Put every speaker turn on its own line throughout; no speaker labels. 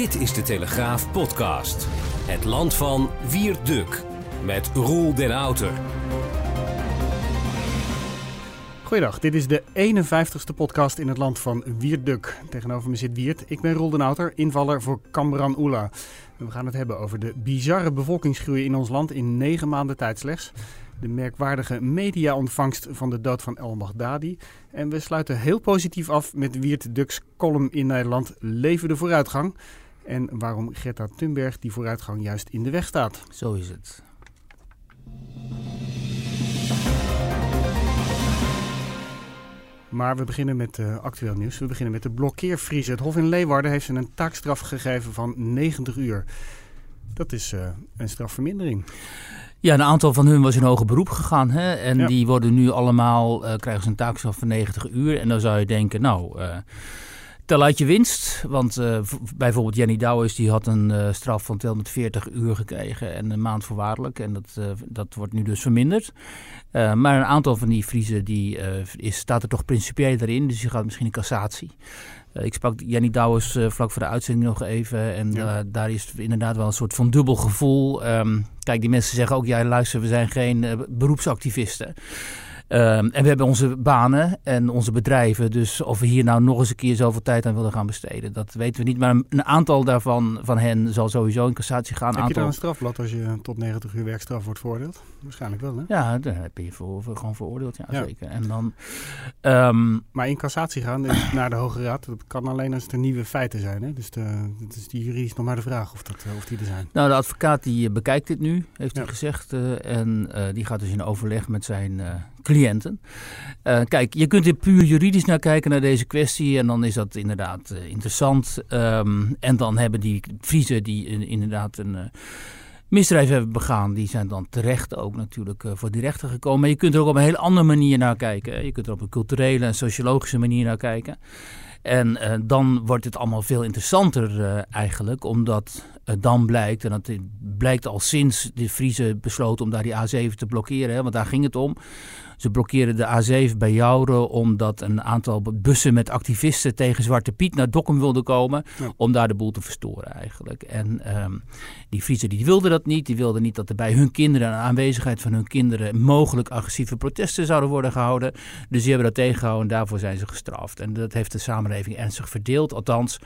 Dit is de Telegraaf podcast. Het land van Wierduk met Roel den Outer.
Goeiedag, dit is de 51ste podcast in het land van Wierduk. Tegenover me zit Wiert. Ik ben Roel den Outer, invaller voor Kamran Oela. We gaan het hebben over de bizarre bevolkingsgroei in ons land in negen maanden tijd slechts. De merkwaardige media-ontvangst van de dood van El Baghdadi. En we sluiten heel positief af met Wiert Duks column in Nederland Leven de vooruitgang. En waarom Greta Thunberg die vooruitgang juist in de weg staat.
Zo is het.
Maar we beginnen met uh, actueel nieuws. We beginnen met de blokkeervriezen. Het Hof in Leeuwarden heeft ze een taakstraf gegeven van 90 uur. Dat is uh, een strafvermindering.
Ja, een aantal van hun was in hoger beroep gegaan. Hè? En ja. die worden nu allemaal, uh, krijgen ze een taakstraf van 90 uur. En dan zou je denken, nou, tel uit je winst. Want uh, bijvoorbeeld Jenny Douwes die had een uh, straf van 240 uur gekregen en een maand voorwaardelijk. En dat, uh, dat wordt nu dus verminderd. maar een aantal van die Friesen die, is, staat er toch principieel erin. Dus die gaat misschien in cassatie. ik sprak Jenny Douwes vlak voor de uitzending nog even. En ja. daar is inderdaad wel een soort van dubbel gevoel. Um, kijk, die mensen zeggen ook, ja luister, we zijn geen beroepsactivisten. Um, en we hebben onze banen en onze bedrijven. Dus of we hier nou nog eens een keer zoveel tijd aan willen gaan besteden, dat weten we niet. Maar een, aantal daarvan van hen zal sowieso in cassatie gaan.
Heb
aantal...
je dan een strafblad als je tot 90 uur werkstraf wordt veroordeeld? Waarschijnlijk wel, hè?
Ja, daar heb je voor, voor gewoon veroordeeld, ja, ja, zeker. En dan, um...
Maar in cassatie gaan dus naar de Hoge Raad, dat kan alleen als er nieuwe feiten zijn. Hè? Dus, de, dus die juridisch nog maar de vraag of, dat, of die er zijn.
Nou, de advocaat die bekijkt dit nu, heeft ja. hij gezegd. Uh, en uh, die gaat dus in overleg met zijn uh, cliënten. Uh, kijk, je kunt er puur juridisch naar kijken naar deze kwestie. En dan is dat inderdaad uh, interessant. Um, en dan hebben die Friesen die in, inderdaad een uh, misdrijf hebben begaan, die zijn dan terecht ook natuurlijk voor die rechter gekomen. Maar je kunt er ook op een heel andere manier naar kijken. Je kunt er op een culturele en sociologische manier naar kijken. En dan wordt het allemaal veel interessanter eigenlijk, omdat uh, dan blijkt, en dat blijkt al sinds de Friese besloten om daar die A7 te blokkeren, hè, want daar ging het om. Ze blokkeerden de A7 bij Jouren omdat een aantal bussen met activisten tegen Zwarte Piet naar Dokkum wilden komen. Ja. Om daar de boel te verstoren eigenlijk. En um, die Friesen die wilden dat niet. Die wilden niet dat er bij hun kinderen en aanwezigheid van hun kinderen mogelijk agressieve protesten zouden worden gehouden. Dus die hebben dat tegengehouden en daarvoor zijn ze gestraft. En dat heeft de samenleving ernstig verdeeld. Althans,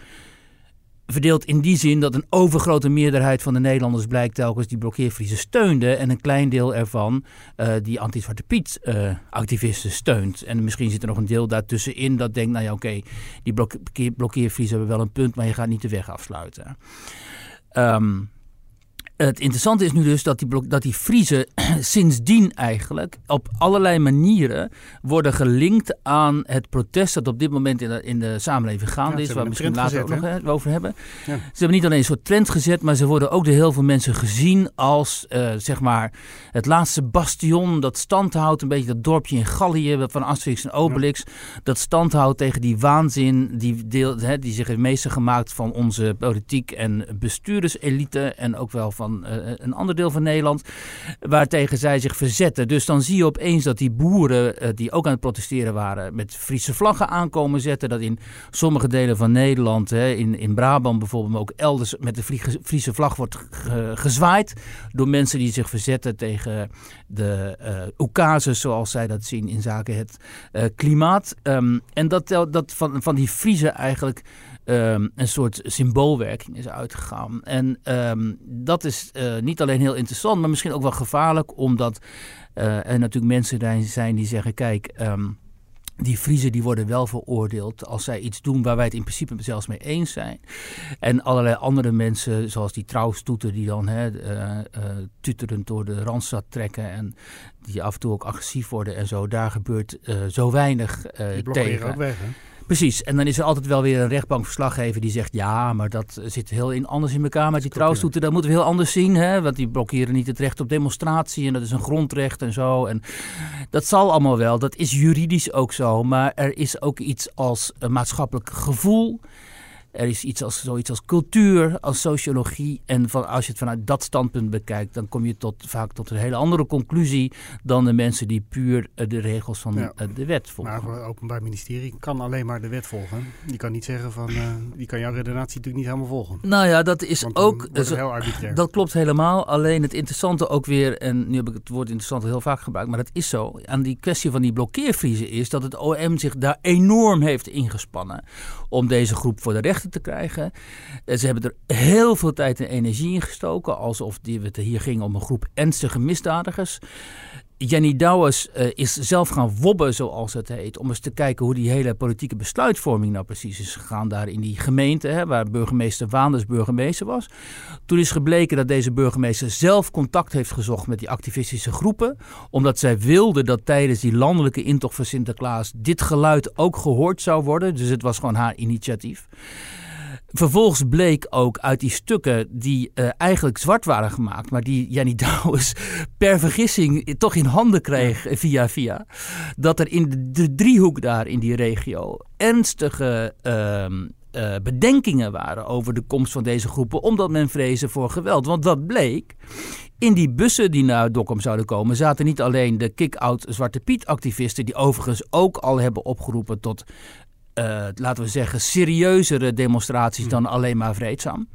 verdeeld in die zin dat een overgrote meerderheid van de Nederlanders blijkt telkens die blokkeervriezen steunde en een klein deel ervan uh, die anti-Zwarte Piet uh, activisten steunt. En misschien zit er nog een deel daartussenin dat denkt, nou ja oké, die blokkeer, blokkeervriezen hebben wel een punt, maar je gaat niet de weg afsluiten. Um, het interessante is nu dus dat die, blok, dat die Friesen sindsdien eigenlijk op allerlei manieren worden gelinkt aan het protest dat op dit moment in de, in de samenleving gaande ja, is. Waar we misschien later gezet, ook nog he? over hebben. Ja. Ze hebben niet alleen een soort trend gezet, maar ze worden ook door heel veel mensen gezien als uh, zeg maar het laatste bastion dat standhoudt. Een beetje dat dorpje in Gallië van Asterix en Obelix. Ja. Dat standhoudt tegen die waanzin die, deel, he, die zich heeft meester gemaakt van onze politiek en bestuurderselite en ook wel van van uh, een ander deel van Nederland, waartegen zij zich verzetten. Dus dan zie je opeens dat die boeren uh, die ook aan het protesteren waren, met Friese vlaggen aankomen zetten. Dat in sommige delen van Nederland, hè, in, in Brabant bijvoorbeeld, maar ook elders met de Friese vlag wordt ge gezwaaid door mensen die zich verzetten tegen de uh, zoals zij dat zien in zaken het klimaat. Um, en dat, dat van, van die Friese eigenlijk um, een soort symboolwerking is uitgegaan. En um, dat is uh, niet alleen heel interessant, maar misschien ook wel gevaarlijk, omdat uh, er natuurlijk mensen zijn die zeggen: kijk. Um, die Friesen die worden wel veroordeeld als zij iets doen waar wij het in principe zelfs mee eens zijn. En allerlei andere mensen, zoals die trouwstoeten die dan hè, uh, uh, tuterend door de Randstad trekken en die af en toe ook agressief worden en zo. Daar gebeurt uh, zo weinig tegen.
ook weg, hè?
Precies, en dan is er altijd wel weer een rechtbankverslaggever die zegt... ja, maar dat zit heel in, anders in elkaar met die trouwstoeten. Dat moeten we heel anders zien, hè? want die blokkeren niet het recht op demonstratie... en dat is een grondrecht en zo. En dat zal allemaal wel, dat is juridisch ook zo. Maar er is ook iets als een maatschappelijk gevoel... Er is iets als, zoiets als cultuur, als sociologie. En van, als je het vanuit dat standpunt bekijkt, dan kom je tot, vaak tot een hele andere conclusie dan de mensen die puur eh, de regels van ja. Eh, de wet volgen.
Maar het Openbaar Ministerie kan alleen maar de wet volgen. Die kan niet zeggen van, uh, die kan jouw redenatie natuurlijk niet helemaal volgen.
Nou ja, dat is ook.
heel arbitrair.
Dat klopt helemaal. Alleen het interessante ook weer, en nu heb ik het woord interessant heel vaak gebruikt, maar dat is zo. Aan die kwestie van die blokkeervriezen is dat het OM zich daar enorm heeft ingespannen om deze groep voor de rechter te krijgen. Eh, ze hebben er heel veel tijd en energie in gestoken, alsof het hier ging om een groep ernstige misdadigers. Jenny Douwes uh, is zelf gaan wobben, zoals het heet, om eens te kijken hoe die hele politieke besluitvorming nou precies is gegaan daar in die gemeente, hè, waar burgemeester Waanders burgemeester was. Toen is gebleken dat deze burgemeester zelf contact heeft gezocht met die activistische groepen, omdat zij wilde dat tijdens die landelijke intocht van Sinterklaas dit geluid ook gehoord zou worden. Dus het was gewoon haar initiatief. Vervolgens bleek ook uit die stukken die uh, eigenlijk zwart waren gemaakt, maar die Jannie Douwes per vergissing toch in handen kreeg via via, dat er in de, de driehoek daar in die regio ernstige uh, uh, bedenkingen waren over de komst van deze groepen, omdat men vreesde voor geweld. Want wat bleek? In die bussen die naar Dokkum zouden komen, zaten niet alleen de kick-out Zwarte Piet-activisten, die overigens ook al hebben opgeroepen tot uh, laten we zeggen, serieuzere demonstraties dan alleen maar vreedzaam.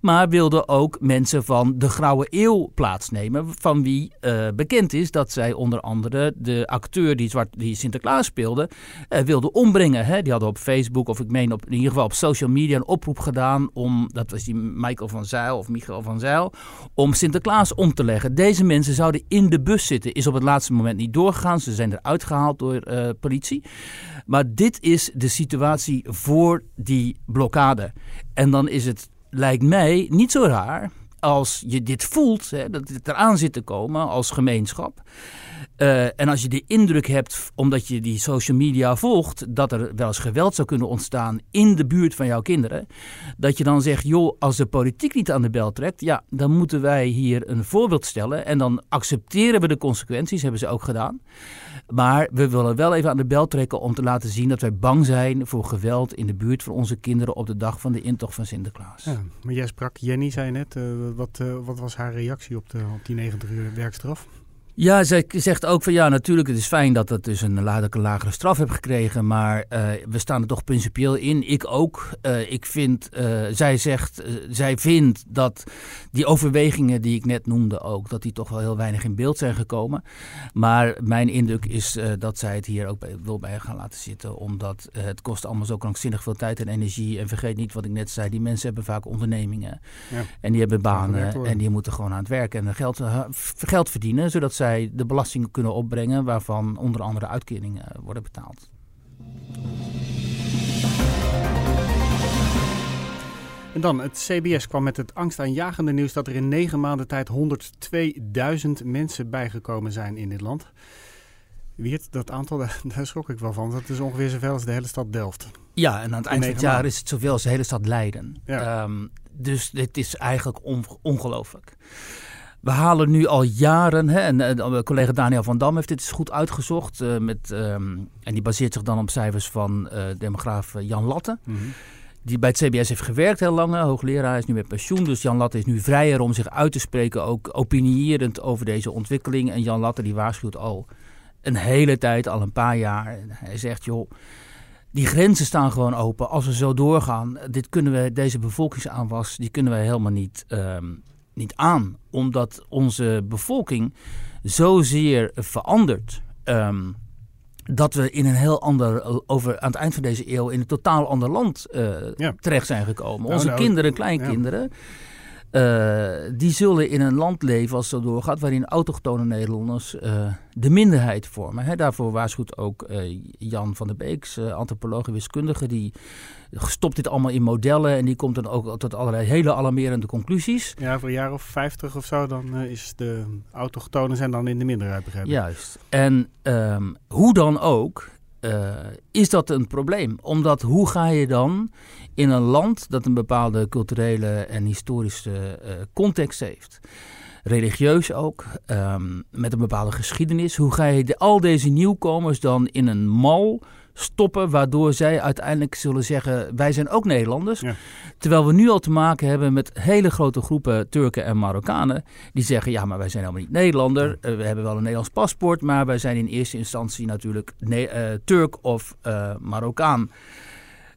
Maar wilden ook mensen van de Grauwe Eeuw plaatsnemen. Van wie uh, bekend is dat zij onder andere de acteur die, zwart, die Sinterklaas speelde, uh, wilde ombrengen. Hè? Die hadden op Facebook, of ik meen op, in ieder geval op social media, een oproep gedaan om, dat was die Michael van Zijl of Michael van Zijl, om Sinterklaas om te leggen. Deze mensen zouden in de bus zitten. Is op het laatste moment niet doorgegaan. Ze zijn eruit gehaald door politie. Maar dit is de situatie voor die blokkade. En dan is het, lijkt mij, niet zo raar als je dit voelt, hè, dat het eraan zit te komen als gemeenschap. Uh, en als je de indruk hebt, omdat je die social media volgt, dat er wel eens geweld zou kunnen ontstaan in de buurt van jouw kinderen, dat je dan zegt, joh, als de politiek niet aan de bel trekt, ja, dan moeten wij hier een voorbeeld stellen en dan accepteren we de consequenties, hebben ze ook gedaan. Maar we willen wel even aan de bel trekken om te laten zien dat wij bang zijn voor geweld in de buurt van onze kinderen op de dag van de intocht van Sinterklaas.
Ja, maar jij sprak, Jenny zei net, uh, wat, uh, wat was haar reactie op, de, op die 90 uur werkstraf?
Ja, zij zegt ook van ja, natuurlijk, het is fijn dat het dus een, een lagere straf heeft gekregen, maar uh, we staan er toch principieel in. Ik ook. Uh, ik vind, uh, zij zegt, zij vindt dat die overwegingen die ik net noemde ook, dat die toch wel heel weinig in beeld zijn gekomen. Maar mijn indruk is dat zij het hier ook bij, wil bij gaan laten zitten, omdat het kost allemaal zo krankzinnig veel tijd en energie. En vergeet niet wat ik net zei, die mensen hebben vaak ondernemingen ja. en die hebben banen en die moeten gewoon aan het werken en geld, geld verdienen, zodat zij zij de belastingen kunnen opbrengen waarvan onder andere uitkeringen worden betaald.
En dan, het CBS kwam met het angstaanjagende nieuws dat er in negen maanden tijd 102.000 mensen bijgekomen zijn in dit land. Wiert, dat aantal, daar schrok ik wel van. Dat is ongeveer zoveel als de hele stad Delft.
Ja, en aan het eind van het jaar is het zoveel als de hele stad Leiden. Ja. Um, dus dit is eigenlijk on ongelooflijk. We halen nu al jaren, hè, en uh, collega Daniel van Dam heeft dit eens goed uitgezocht. Uh, met, um, en die baseert zich dan op cijfers van uh, demograaf Jan Latte. Mm -hmm. Die bij het CBS heeft gewerkt heel lang, hoogleraar, is nu met pensioen. Dus Jan Latte is nu vrijer om zich uit te spreken, ook opinierend over deze ontwikkeling. En Jan Latte die waarschuwt al een hele tijd, al een paar jaar. Hij zegt, joh, die grenzen staan gewoon open. Als we zo doorgaan, dit kunnen we, deze bevolkingsaanwas, die kunnen we helemaal niet... Um, niet aan, omdat onze bevolking zozeer verandert. Um, dat we in een heel ander, over, aan het eind van deze eeuw, in een totaal ander land uh, ja. terecht zijn gekomen. Onze nou, kinderen, kleinkinderen. Ja Uh, die zullen in een land leven als het doorgaat waarin autochtone Nederlanders uh, de minderheid vormen. He, daarvoor waarschuwt ook uh, Jan van der Beeks, antropoloog en wiskundige, die stopt dit allemaal in modellen en die komt dan ook tot allerlei hele alarmerende conclusies.
Ja, voor een jaar of 50 of zo, dan is de autochtonen zijn dan in de minderheid begrepen.
Juist. En um, hoe dan ook, uh, is dat een probleem. Omdat hoe ga je dan in een land dat een bepaalde culturele en historische uh, context heeft, religieus ook, um, met een bepaalde geschiedenis, hoe ga je de, al deze nieuwkomers dan in een mal stoppen, waardoor zij uiteindelijk zullen zeggen: wij zijn ook Nederlanders. Ja. Terwijl we nu al te maken hebben met hele grote groepen Turken en Marokkanen die zeggen: ja, maar wij zijn helemaal niet Nederlander. Uh, we hebben wel een Nederlands paspoort, maar wij zijn in eerste instantie natuurlijk ne uh, Turk of uh, Marokkaan.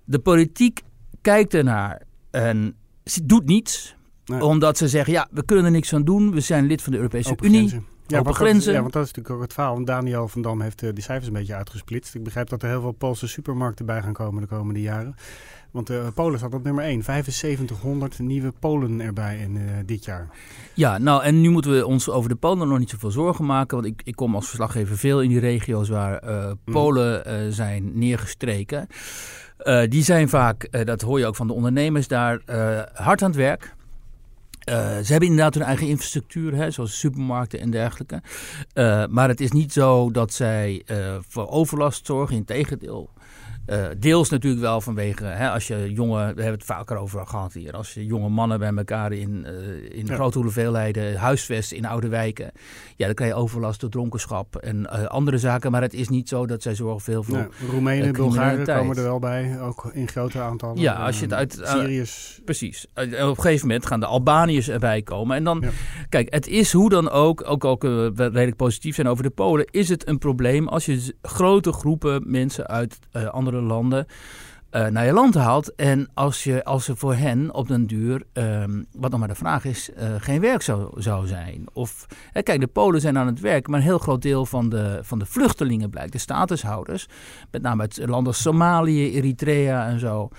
De politiek kijkt ernaar en doet niets. Nee. Omdat ze zeggen, ja, we kunnen er niks aan doen. We zijn lid van de Europese
Open
Unie.
Grenzen. Ja, open grenzen. Dat, ja, want dat is natuurlijk ook het verhaal. Want Daniel van Dam heeft uh, die cijfers een beetje uitgesplitst. Ik begrijp dat er heel veel Poolse supermarkten bij gaan komen de komende jaren. Want uh, Polen staat op nummer 1. 7500 nieuwe Polen erbij in uh, dit jaar.
Ja, nou en nu moeten we ons over de Polen nog niet zoveel zorgen maken. Want ik, ik kom als verslaggever veel in die regio's waar Polen mm. zijn neergestreken. die zijn vaak, dat hoor je ook van de ondernemers daar, hard aan het werk. Uh, ze hebben inderdaad hun eigen infrastructuur, hè, zoals supermarkten en dergelijke. Uh, maar het is niet zo dat zij uh, voor overlast zorgen. Integendeel, uh, deels natuurlijk wel vanwege, hè, als je jonge, we hebben het vaker over gehad hier, als je jonge mannen bij elkaar in, uh, in ja. grote hoeveelheden huisvest in oude wijken, ja, dan krijg je overlast door dronkenschap en uh, andere zaken. Maar het is niet zo dat zij zorgen veel voor. Ja,
Roemenen, Bulgaren komen er wel bij, ook in grote aantallen.
Ja, als je het uit.
Syriërs.
Precies. op een gegeven moment gaan de Albaniërs erbij komen. En dan, ja. kijk, het is hoe dan ook, ook, ook redelijk positief zijn over de Polen, is het een probleem als je grote groepen mensen uit andere landen uh, naar je land haalt. En als, je, als er voor hen op den duur, um, wat nog maar de vraag is, uh, geen werk zou, zou zijn. Of, hè, kijk, de Polen zijn aan het werk, maar een heel groot deel van de, van de vluchtelingen blijkt, de statushouders, met name uit landen als Somalië, Eritrea en zo.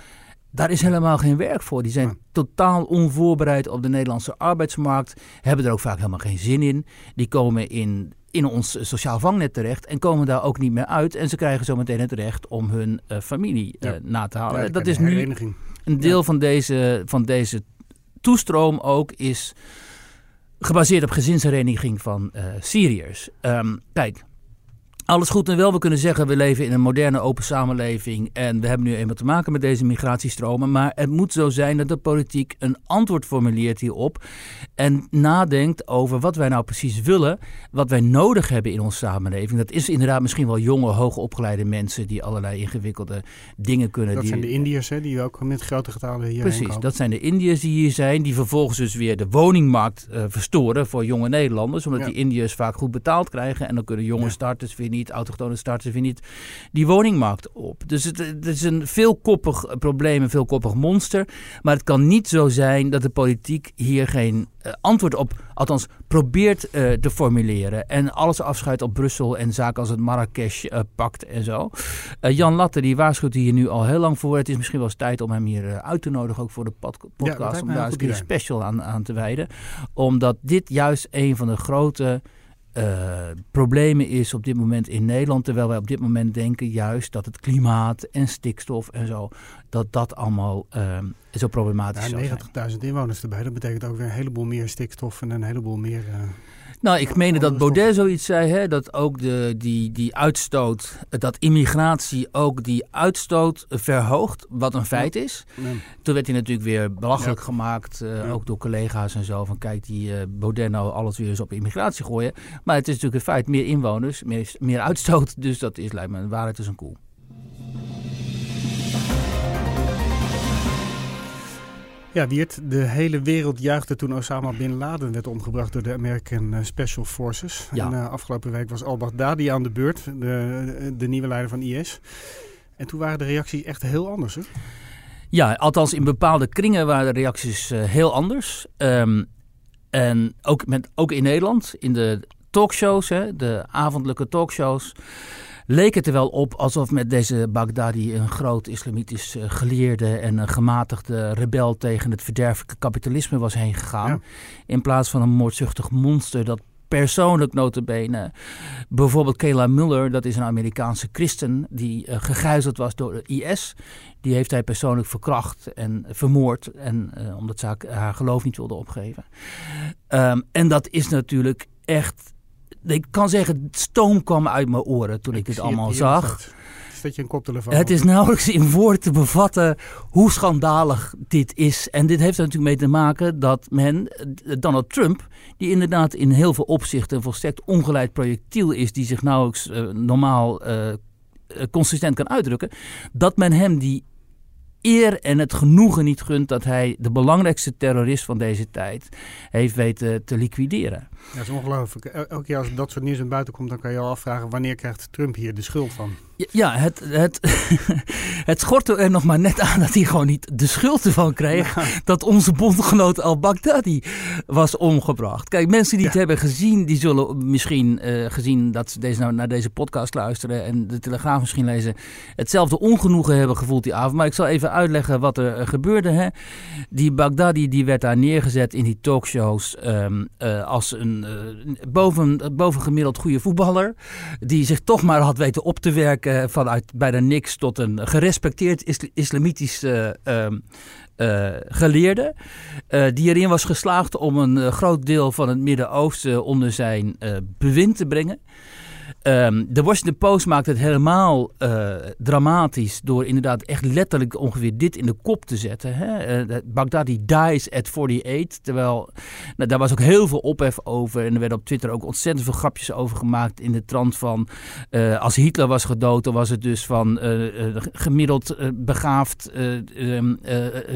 Daar is helemaal geen werk voor. Die zijn totaal onvoorbereid op de Nederlandse arbeidsmarkt. Hebben er ook vaak helemaal geen zin in. Die komen in in ons sociaal vangnet terecht en komen daar ook niet meer uit. En ze krijgen zometeen het recht om hun uh, familie uh, ja. na te halen.
Ja,
dat is nu een deel van, deze, van deze toestroom ook is gebaseerd op gezinshereniging van uh, Syriërs. Um, kijk, alles goed en wel, we kunnen zeggen we leven in een moderne open samenleving en we hebben nu eenmaal te maken met deze migratiestromen. Maar het moet zo zijn dat de politiek een antwoord formuleert hierop en nadenkt over wat wij nou precies willen, wat wij nodig hebben in onze samenleving. Dat is inderdaad misschien wel jonge, hoogopgeleide mensen die allerlei ingewikkelde dingen kunnen.
Dat
die,
zijn de Indiërs hè, die ook met grote getalen hier
Precies,
komen.
dat zijn de Indiërs die hier zijn, die vervolgens dus weer de woningmarkt uh, verstoren voor jonge Nederlanders, omdat ja. die Indiërs vaak goed betaald krijgen en dan kunnen jonge ja. starters weer niet, autochtone starters weer niet, die woningmarkt op. Dus het, het is een veelkoppig probleem, een veelkoppig monster. Maar het kan niet zo zijn dat de politiek hier geen uh, antwoord op, althans probeert uh, te formuleren. En alles afschuift op Brussel en zaken als het Marrakesh-pact uh, en zo. Jan Latte die waarschuwt hier nu al heel lang voor. Het is misschien wel eens tijd om hem hier uit te nodigen, ook voor de pod podcast. Ja, om daar eens een special aan, aan te wijden. Omdat dit juist een van de grote uh, problemen is op dit moment in Nederland. Terwijl wij op dit moment denken juist dat het klimaat en stikstof en zo, dat dat allemaal uh, zo problematisch
ja, is. 90.000 inwoners erbij, dat betekent ook weer een heleboel meer stikstof en een heleboel meer... Uh...
Nou, ik meende dat Baudet zoiets zei, hè, dat ook de, die, die uitstoot, dat immigratie ook die uitstoot verhoogt, wat een feit is. Toen werd hij natuurlijk weer belachelijk ja. gemaakt, uh, ja. ook door collega's en zo, van kijk, die uh, Baudet nou alles weer eens op immigratie gooien. Maar het is natuurlijk een feit, meer inwoners, meer, meer uitstoot, dus dat is lijkt me een waarheid is een koel.
Ja, Wiert, de hele wereld juichte toen Osama Bin Laden werd omgebracht door de American Special Forces.
Ja.
En uh, afgelopen week was al-Baghdadi aan de beurt, de, de nieuwe leider van IS. En toen waren de reacties echt heel anders, hè?
Ja, althans in bepaalde kringen waren de reacties uh, heel anders. Um, en ook, met, ook in Nederland, in de talkshows, hè, de avondelijke talkshows. Leek het er wel op alsof met deze Baghdadi een groot islamitisch geleerde en een gematigde rebel tegen het verderfelijke kapitalisme was heen gegaan. In plaats van een moordzuchtig monster dat persoonlijk notabene. Bijvoorbeeld Kayla Muller, dat is een Amerikaanse christen die uh, gegijzeld was door de IS. Die heeft hij persoonlijk verkracht en vermoord. En, uh, omdat ze haar geloof niet wilde opgeven. Um, en dat is natuurlijk echt... Ik kan zeggen, stoom kwam uit mijn oren toen ik, ik dit allemaal zag
je een koptelefoon
Het is nauwelijks in woorden te bevatten hoe schandalig dit is. En dit heeft er natuurlijk mee te maken dat men, Donald Trump, die inderdaad in heel veel opzichten een volstrekt ongeleid projectiel is, die zich nauwelijks uh, normaal uh, consistent kan uitdrukken, dat men hem die eer en het genoegen niet gunt dat hij de belangrijkste terrorist van deze tijd heeft weten te liquideren.
Ja, dat is ongelooflijk. Elke keer als dat soort nieuws naar buiten komt, dan kan je al afvragen wanneer krijgt Trump hier de schuld van?
Ja, het, het, het schort er nog maar net aan dat hij gewoon niet de schuld ervan kreeg dat onze bondgenoot al-Baghdadi was omgebracht. Kijk, mensen die het hebben gezien, die zullen misschien uh, gezien dat ze deze, nou, naar deze podcast luisteren en de Telegraaf misschien lezen, hetzelfde ongenoegen hebben gevoeld die avond. Maar ik zal even uitleggen wat er gebeurde. Hè. Die Baghdadi die werd daar neergezet in die talkshows um, uh, als een uh, boven, bovengemiddeld goede voetballer. Die zich toch maar had weten op te werken vanuit bijna niks tot een gerespecteerd is, islamitisch uh, uh, geleerde. Die erin was geslaagd om een groot deel van het Midden-Oosten onder zijn bewind te brengen. Um, de Washington Post maakt het helemaal uh, dramatisch door inderdaad echt letterlijk ongeveer dit in de kop te zetten. Hè? Uh, Baghdadi dies at 48. Terwijl nou, daar was ook heel veel ophef over. En er werden op Twitter ook ontzettend veel grapjes over gemaakt. In de trant van uh, als Hitler was gedood, dan was het dus van gemiddeld begaafd um,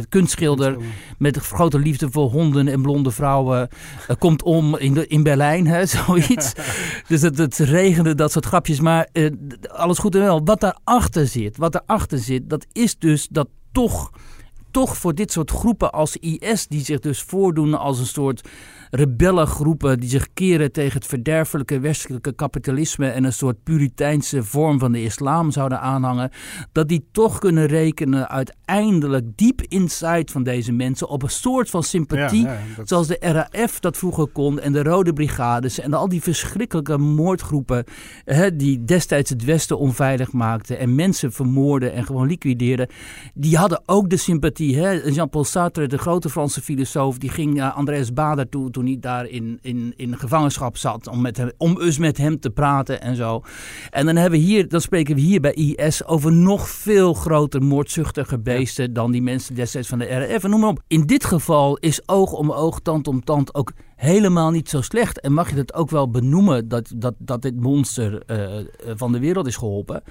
kunstschilder met grote liefde voor honden en blonde vrouwen. komt om in, de, in Berlijn, hè? zoiets. dus het, het regende dat soort grapjes. Maar uh, alles goed en wel. Wat daarachter zit, wat daarachter zit, dat is dus dat toch, toch voor dit soort groepen als IS, die zich dus voordoen als een soort rebellengroepen die zich keren tegen het verderfelijke westelijke kapitalisme en een soort puriteinse vorm van de islam zouden aanhangen, dat die toch kunnen rekenen uiteindelijk diep inside van deze mensen op een soort van sympathie, ja, ja, dat... zoals de RAF dat vroeger kon en de Rode Brigades en al die verschrikkelijke moordgroepen hè, die destijds het Westen onveilig maakten en mensen vermoorden en gewoon liquideerden, die hadden ook de sympathie. Jean-Paul Sartre, de grote Franse filosoof, die ging naar Andreas Bader toe toen hij daar in, in, in gevangenschap zat. Om, met hem, om eens met hem te praten en zo. En dan, hebben we hier, dan spreken we hier bij IS over nog veel groter moordzuchtige beesten. dan die mensen destijds van de RF. En noem maar op. In dit geval is oog om oog, tand om tand ook helemaal niet zo slecht. En mag je het ook wel benoemen dat, dat, dat dit monster uh, van de wereld is geholpen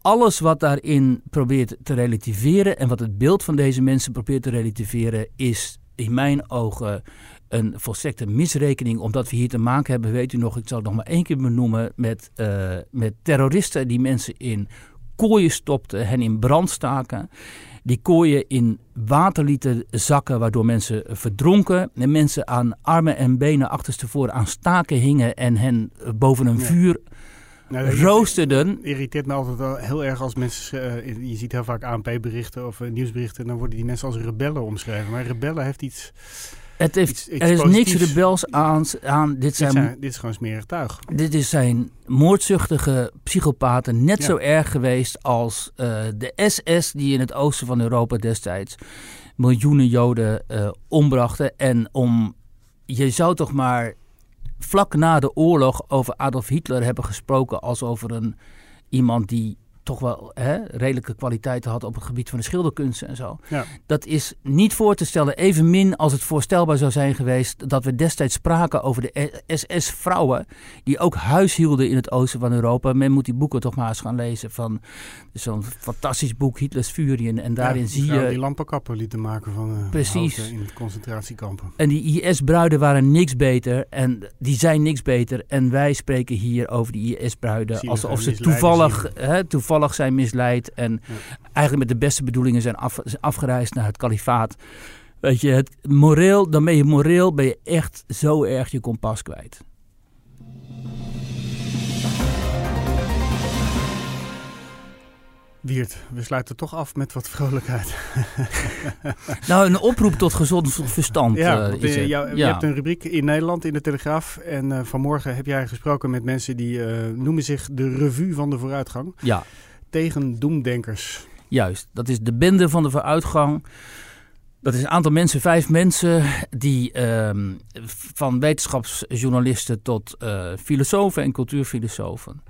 alles wat daarin probeert te relativeren en wat het beeld van deze mensen probeert te relativeren, is in mijn ogen een volstrekte misrekening, omdat we hier te maken hebben, weet u nog, ik zal het nog maar één keer benoemen, met, uh, met terroristen die mensen in kooien stopten, hen in brand staken. Die kooien in water lieten zakken, waardoor mensen verdronken. En mensen aan armen en benen achterstevoren aan staken hingen en hen boven een ja. vuur nou, roosterden.
irriteert me altijd wel heel erg als mensen. Uh, je ziet heel vaak ANP-berichten of uh, nieuwsberichten. En dan worden die mensen als rebellen omschreven. Maar rebellen heeft iets.
Het heeft, iets, iets er is niks rebels aan. aan dit,
dit,
zijn,
zijn, dit is gewoon smerig tuig.
Dit is zijn moordzuchtige psychopaten net ja. zo erg geweest als uh, de SS die in het oosten van Europa destijds miljoenen Joden uh, ombrachten. En om, je zou toch maar vlak na de oorlog over Adolf Hitler hebben gesproken als over een, iemand die toch wel hè, redelijke kwaliteiten had op het gebied van de schilderkunsten en zo.
Ja.
Dat is niet voor te stellen, evenmin als het voorstelbaar zou zijn geweest dat we destijds spraken over de SS-vrouwen die ook huis hielden in het oosten van Europa. Men moet die boeken toch maar eens gaan lezen van zo'n fantastisch boek Hitlers Furien en daarin
ja,
zie je...
die lampenkappen lieten maken van uh,
Precies.
in concentratiekampen.
En die IS-bruiden waren niks beter en die zijn niks beter en wij spreken hier over die IS-bruiden alsof ze toevallig, hè, toevallig zijn misleid en ja. eigenlijk met de beste bedoelingen zijn af, afgereisd naar het kalifaat. Weet je, het moreel, dan ben je moreel ben je echt zo erg je kompas kwijt.
Wiert, we sluiten toch af met wat vrolijkheid.
nou, een oproep tot gezond verstand.
Ja, uh, je, jou, je hebt een rubriek in Nederland in de Telegraaf. En uh, vanmorgen heb jij gesproken met mensen die uh, noemen zich de revue van de vooruitgang.
Ja.
Tegen doemdenkers.
Juist, dat is de bende van de vooruitgang. Dat is een aantal mensen, vijf mensen, die ehm, van wetenschapsjournalisten tot uh, filosofen en cultuurfilosofen.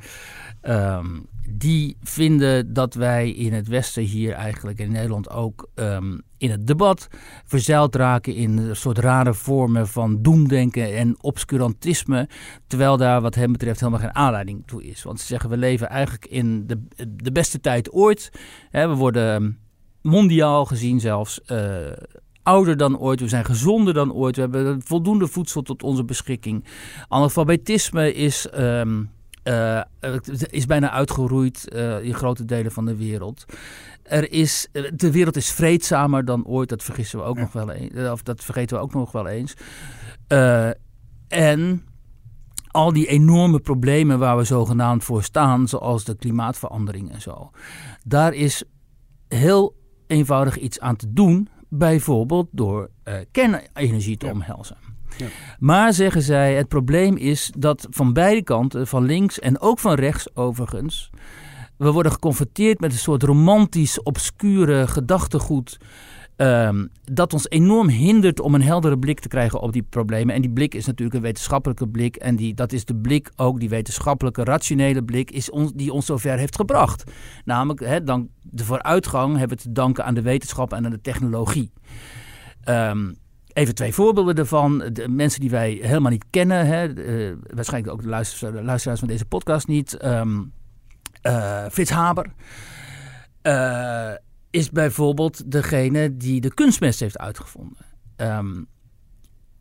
Ehm, die vinden dat wij in het Westen hier eigenlijk in Nederland ook um, in het debat verzeild raken in een soort rare vormen van doemdenken en obscurantisme. Terwijl daar wat hen betreft helemaal geen aanleiding toe is. Want ze zeggen we leven eigenlijk in de, de beste tijd ooit. we worden mondiaal gezien zelfs uh, ouder dan ooit. We zijn gezonder dan ooit. We hebben voldoende voedsel tot onze beschikking. Analfabetisme is, um, uh, is bijna uitgeroeid uh, in grote delen van de wereld. Er is, de wereld is vreedzamer dan ooit. Dat vergissen we ook nog wel eens. Of dat vergeten we ook nog wel eens. en al die enorme problemen waar we zogenaamd voor staan, zoals de klimaatverandering en zo. Daar is heel eenvoudig iets aan te doen, bijvoorbeeld door kernenergie te omhelzen. Maar zeggen zij, het probleem is dat van beide kanten, van links en ook van rechts overigens, we worden geconfronteerd met een soort romantisch, obscure gedachtegoed Um, dat ons enorm hindert om een heldere blik te krijgen op die problemen. En die blik is natuurlijk een wetenschappelijke blik. En die, dat is de blik, ook die wetenschappelijke, rationele blik, is ons, die ons zover heeft gebracht. Namelijk, hè, dan, de vooruitgang hebben we te danken aan de wetenschap en aan de technologie. Um, Even twee voorbeelden daarvan. De mensen die wij helemaal niet kennen, hè, uh, waarschijnlijk ook de luisteraars, luisteraars, van deze podcast niet. Um, uh, Frits Haber. Uh, is bijvoorbeeld degene die de kunstmest heeft uitgevonden. Um,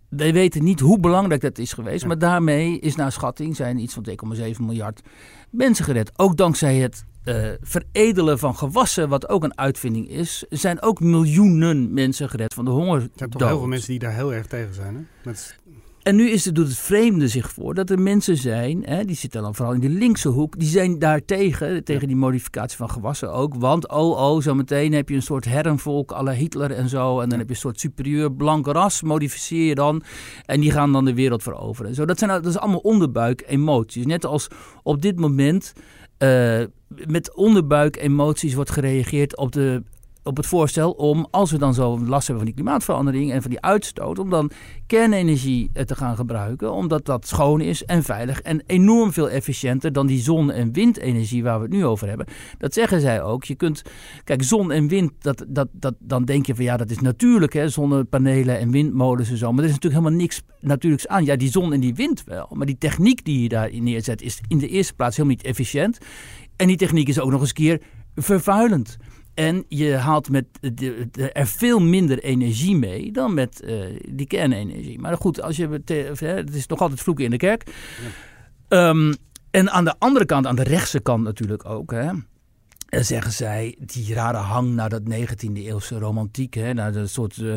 wij weten niet hoe belangrijk dat is geweest, maar daarmee is naar schatting zijn iets van 2,7 miljard mensen gered. Ook dankzij het uh, veredelen van gewassen, wat ook een uitvinding is, zijn ook miljoenen mensen gered van de honger. Er
zijn toch heel veel mensen die daar heel erg tegen zijn. Hè? Met
en nu is het, doet het vreemde zich voor dat er mensen zijn, hè, die zitten dan vooral in de linkse hoek, die zijn daar tegen, tegen die modificatie van gewassen ook. Want oh oh, zometeen heb je een soort herrenvolk à la Hitler en zo. En dan heb je een soort superieur blank ras, modificeer je dan. En die gaan dan de wereld veroveren. Zo, dat, zijn, dat is allemaal onderbuik emoties. Net als op dit moment met onderbuik emoties wordt gereageerd op de op het voorstel om, als we dan zo last hebben van die klimaatverandering en van die uitstoot, om dan kernenergie eh, te gaan gebruiken, omdat dat schoon is en veilig en enorm veel efficiënter dan die zon- en windenergie waar we het nu over hebben. Dat zeggen zij ook. Je kunt, kijk, zon en wind, dat, dat, dat, dan denk je van ja, dat is natuurlijk, hè, zonnepanelen en windmolens en zo, maar er is natuurlijk helemaal niks natuurlijks aan. Ja, die zon en die wind wel, maar die techniek die je daarin neerzet is in de eerste plaats helemaal niet efficiënt. En die techniek is ook nog eens keer vervuilend. En je haalt met de, er veel minder energie mee dan met uh, die kernenergie. Maar goed, als je, het is nog altijd vloeken in de kerk. Ja. Um, en aan de andere kant, aan de rechtse kant natuurlijk ook. Hè, zeggen zij die rare hang naar dat 19e eeuwse romantiek. Hè, naar dat soort uh,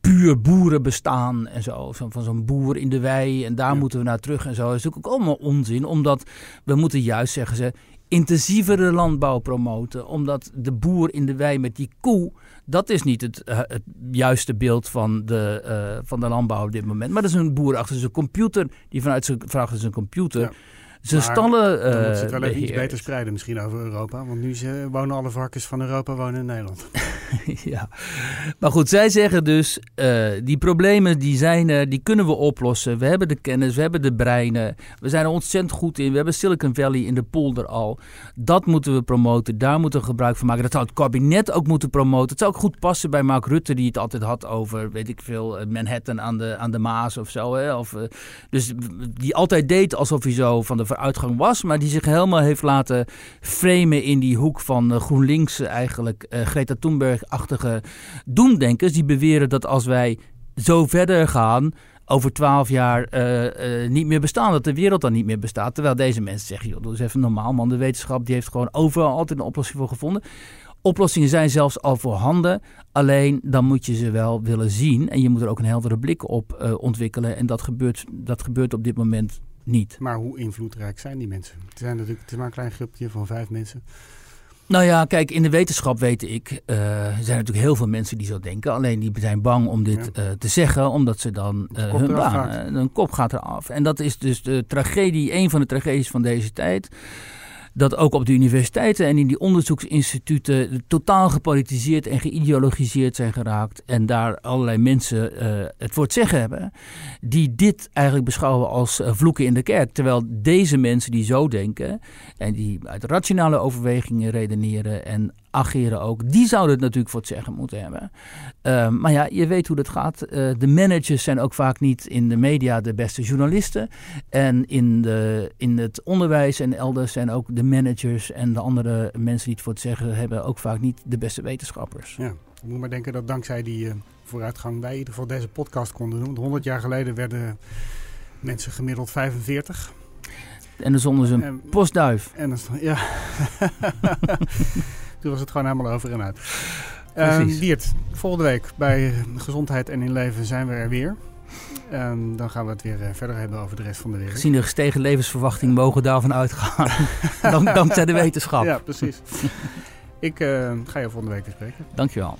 puur boerenbestaan en zo. Van, van zo'n boer in de wei en daar moeten we naar terug en zo. Dat is natuurlijk ook allemaal onzin. Omdat we moeten juist, zeggen ze, intensievere landbouw promoten. Omdat de boer in de wei met die koe, dat is niet het, uh, het juiste beeld van de, uh, van de landbouw op dit moment. Maar dat is een boer achter zijn computer, die vanuit zijn, achter zijn computer... Ja. Zijn stallen. Uh,
dan moet het wel even iets beter spreiden, misschien over Europa. Want nu wonen alle varkens van Europa wonen in Nederland.
ja, maar goed, zij zeggen dus: uh, die problemen die zijn die kunnen we oplossen. We hebben de kennis, we hebben de breinen. We zijn er ontzettend goed in. We hebben Silicon Valley in de polder al. Dat moeten we promoten. Daar moeten we gebruik van maken. Dat zou het kabinet ook moeten promoten. Het zou ook goed passen bij Mark Rutte, die het altijd had over, weet ik veel, Manhattan aan de, aan de Maas of zo. Hè? Of, uh, dus die altijd deed alsof hij zo van de vooruitgang was, maar die zich helemaal heeft laten framen in die hoek van GroenLinks eigenlijk. Greta Thunberg achtige doemdenkers die beweren dat als wij zo verder gaan, over twaalf jaar uh, uh, niet meer bestaan. Dat de wereld dan niet meer bestaat. Terwijl deze mensen zeggen, joh, doe eens even normaal man. De wetenschap die heeft gewoon overal altijd een oplossing voor gevonden. Oplossingen zijn zelfs al voorhanden. Alleen dan moet je ze wel willen zien. En je moet er ook een heldere blik op uh, ontwikkelen. En dat gebeurt, dat gebeurt op dit moment niet.
Maar hoe invloedrijk zijn die mensen? Het, zijn natuurlijk, het is maar een klein groepje van vijf mensen.
Nou ja, kijk, in de wetenschap weet ik, uh, er zijn natuurlijk heel veel mensen die zo denken. Alleen die zijn bang om dit uh, te zeggen, omdat ze dan uh, hun baan, hun kop gaat eraf. En dat is dus de tragedie, een van de tragedies van deze tijd dat ook op de universiteiten en in die onderzoeksinstituten totaal gepolitiseerd en geïdeologiseerd zijn geraakt. En daar allerlei mensen uh, het voor het zeggen hebben, die dit eigenlijk beschouwen als uh, vloeken in de kerk. Terwijl deze mensen die zo denken en die uit rationale overwegingen redeneren en ageren ook, die zouden het natuurlijk voor het zeggen moeten hebben. Uh, maar ja, je weet hoe dat gaat. Uh, de managers zijn ook vaak niet in de media de beste journalisten. En in, de, in het onderwijs en elders zijn ook de managers en de andere mensen die het voor het zeggen hebben ook vaak niet de beste wetenschappers.
Ja, ik moet maar denken dat dankzij die uh, vooruitgang wij in ieder geval deze podcast konden doen. 100 jaar geleden werden mensen gemiddeld 45.
En dan zonder ze een postduif.
En dan, ja. Toen was het gewoon helemaal over en uit. Wiert, volgende week bij Gezondheid en in Leven zijn we er weer. En dan gaan we het weer uh, verder hebben over de rest van de wereld.
Gezien de gestegen levensverwachting mogen we daarvan uitgaan. Dank, dankzij de wetenschap.
Ja, precies. Ik uh, ga je volgende week weer spreken.
Dankjewel.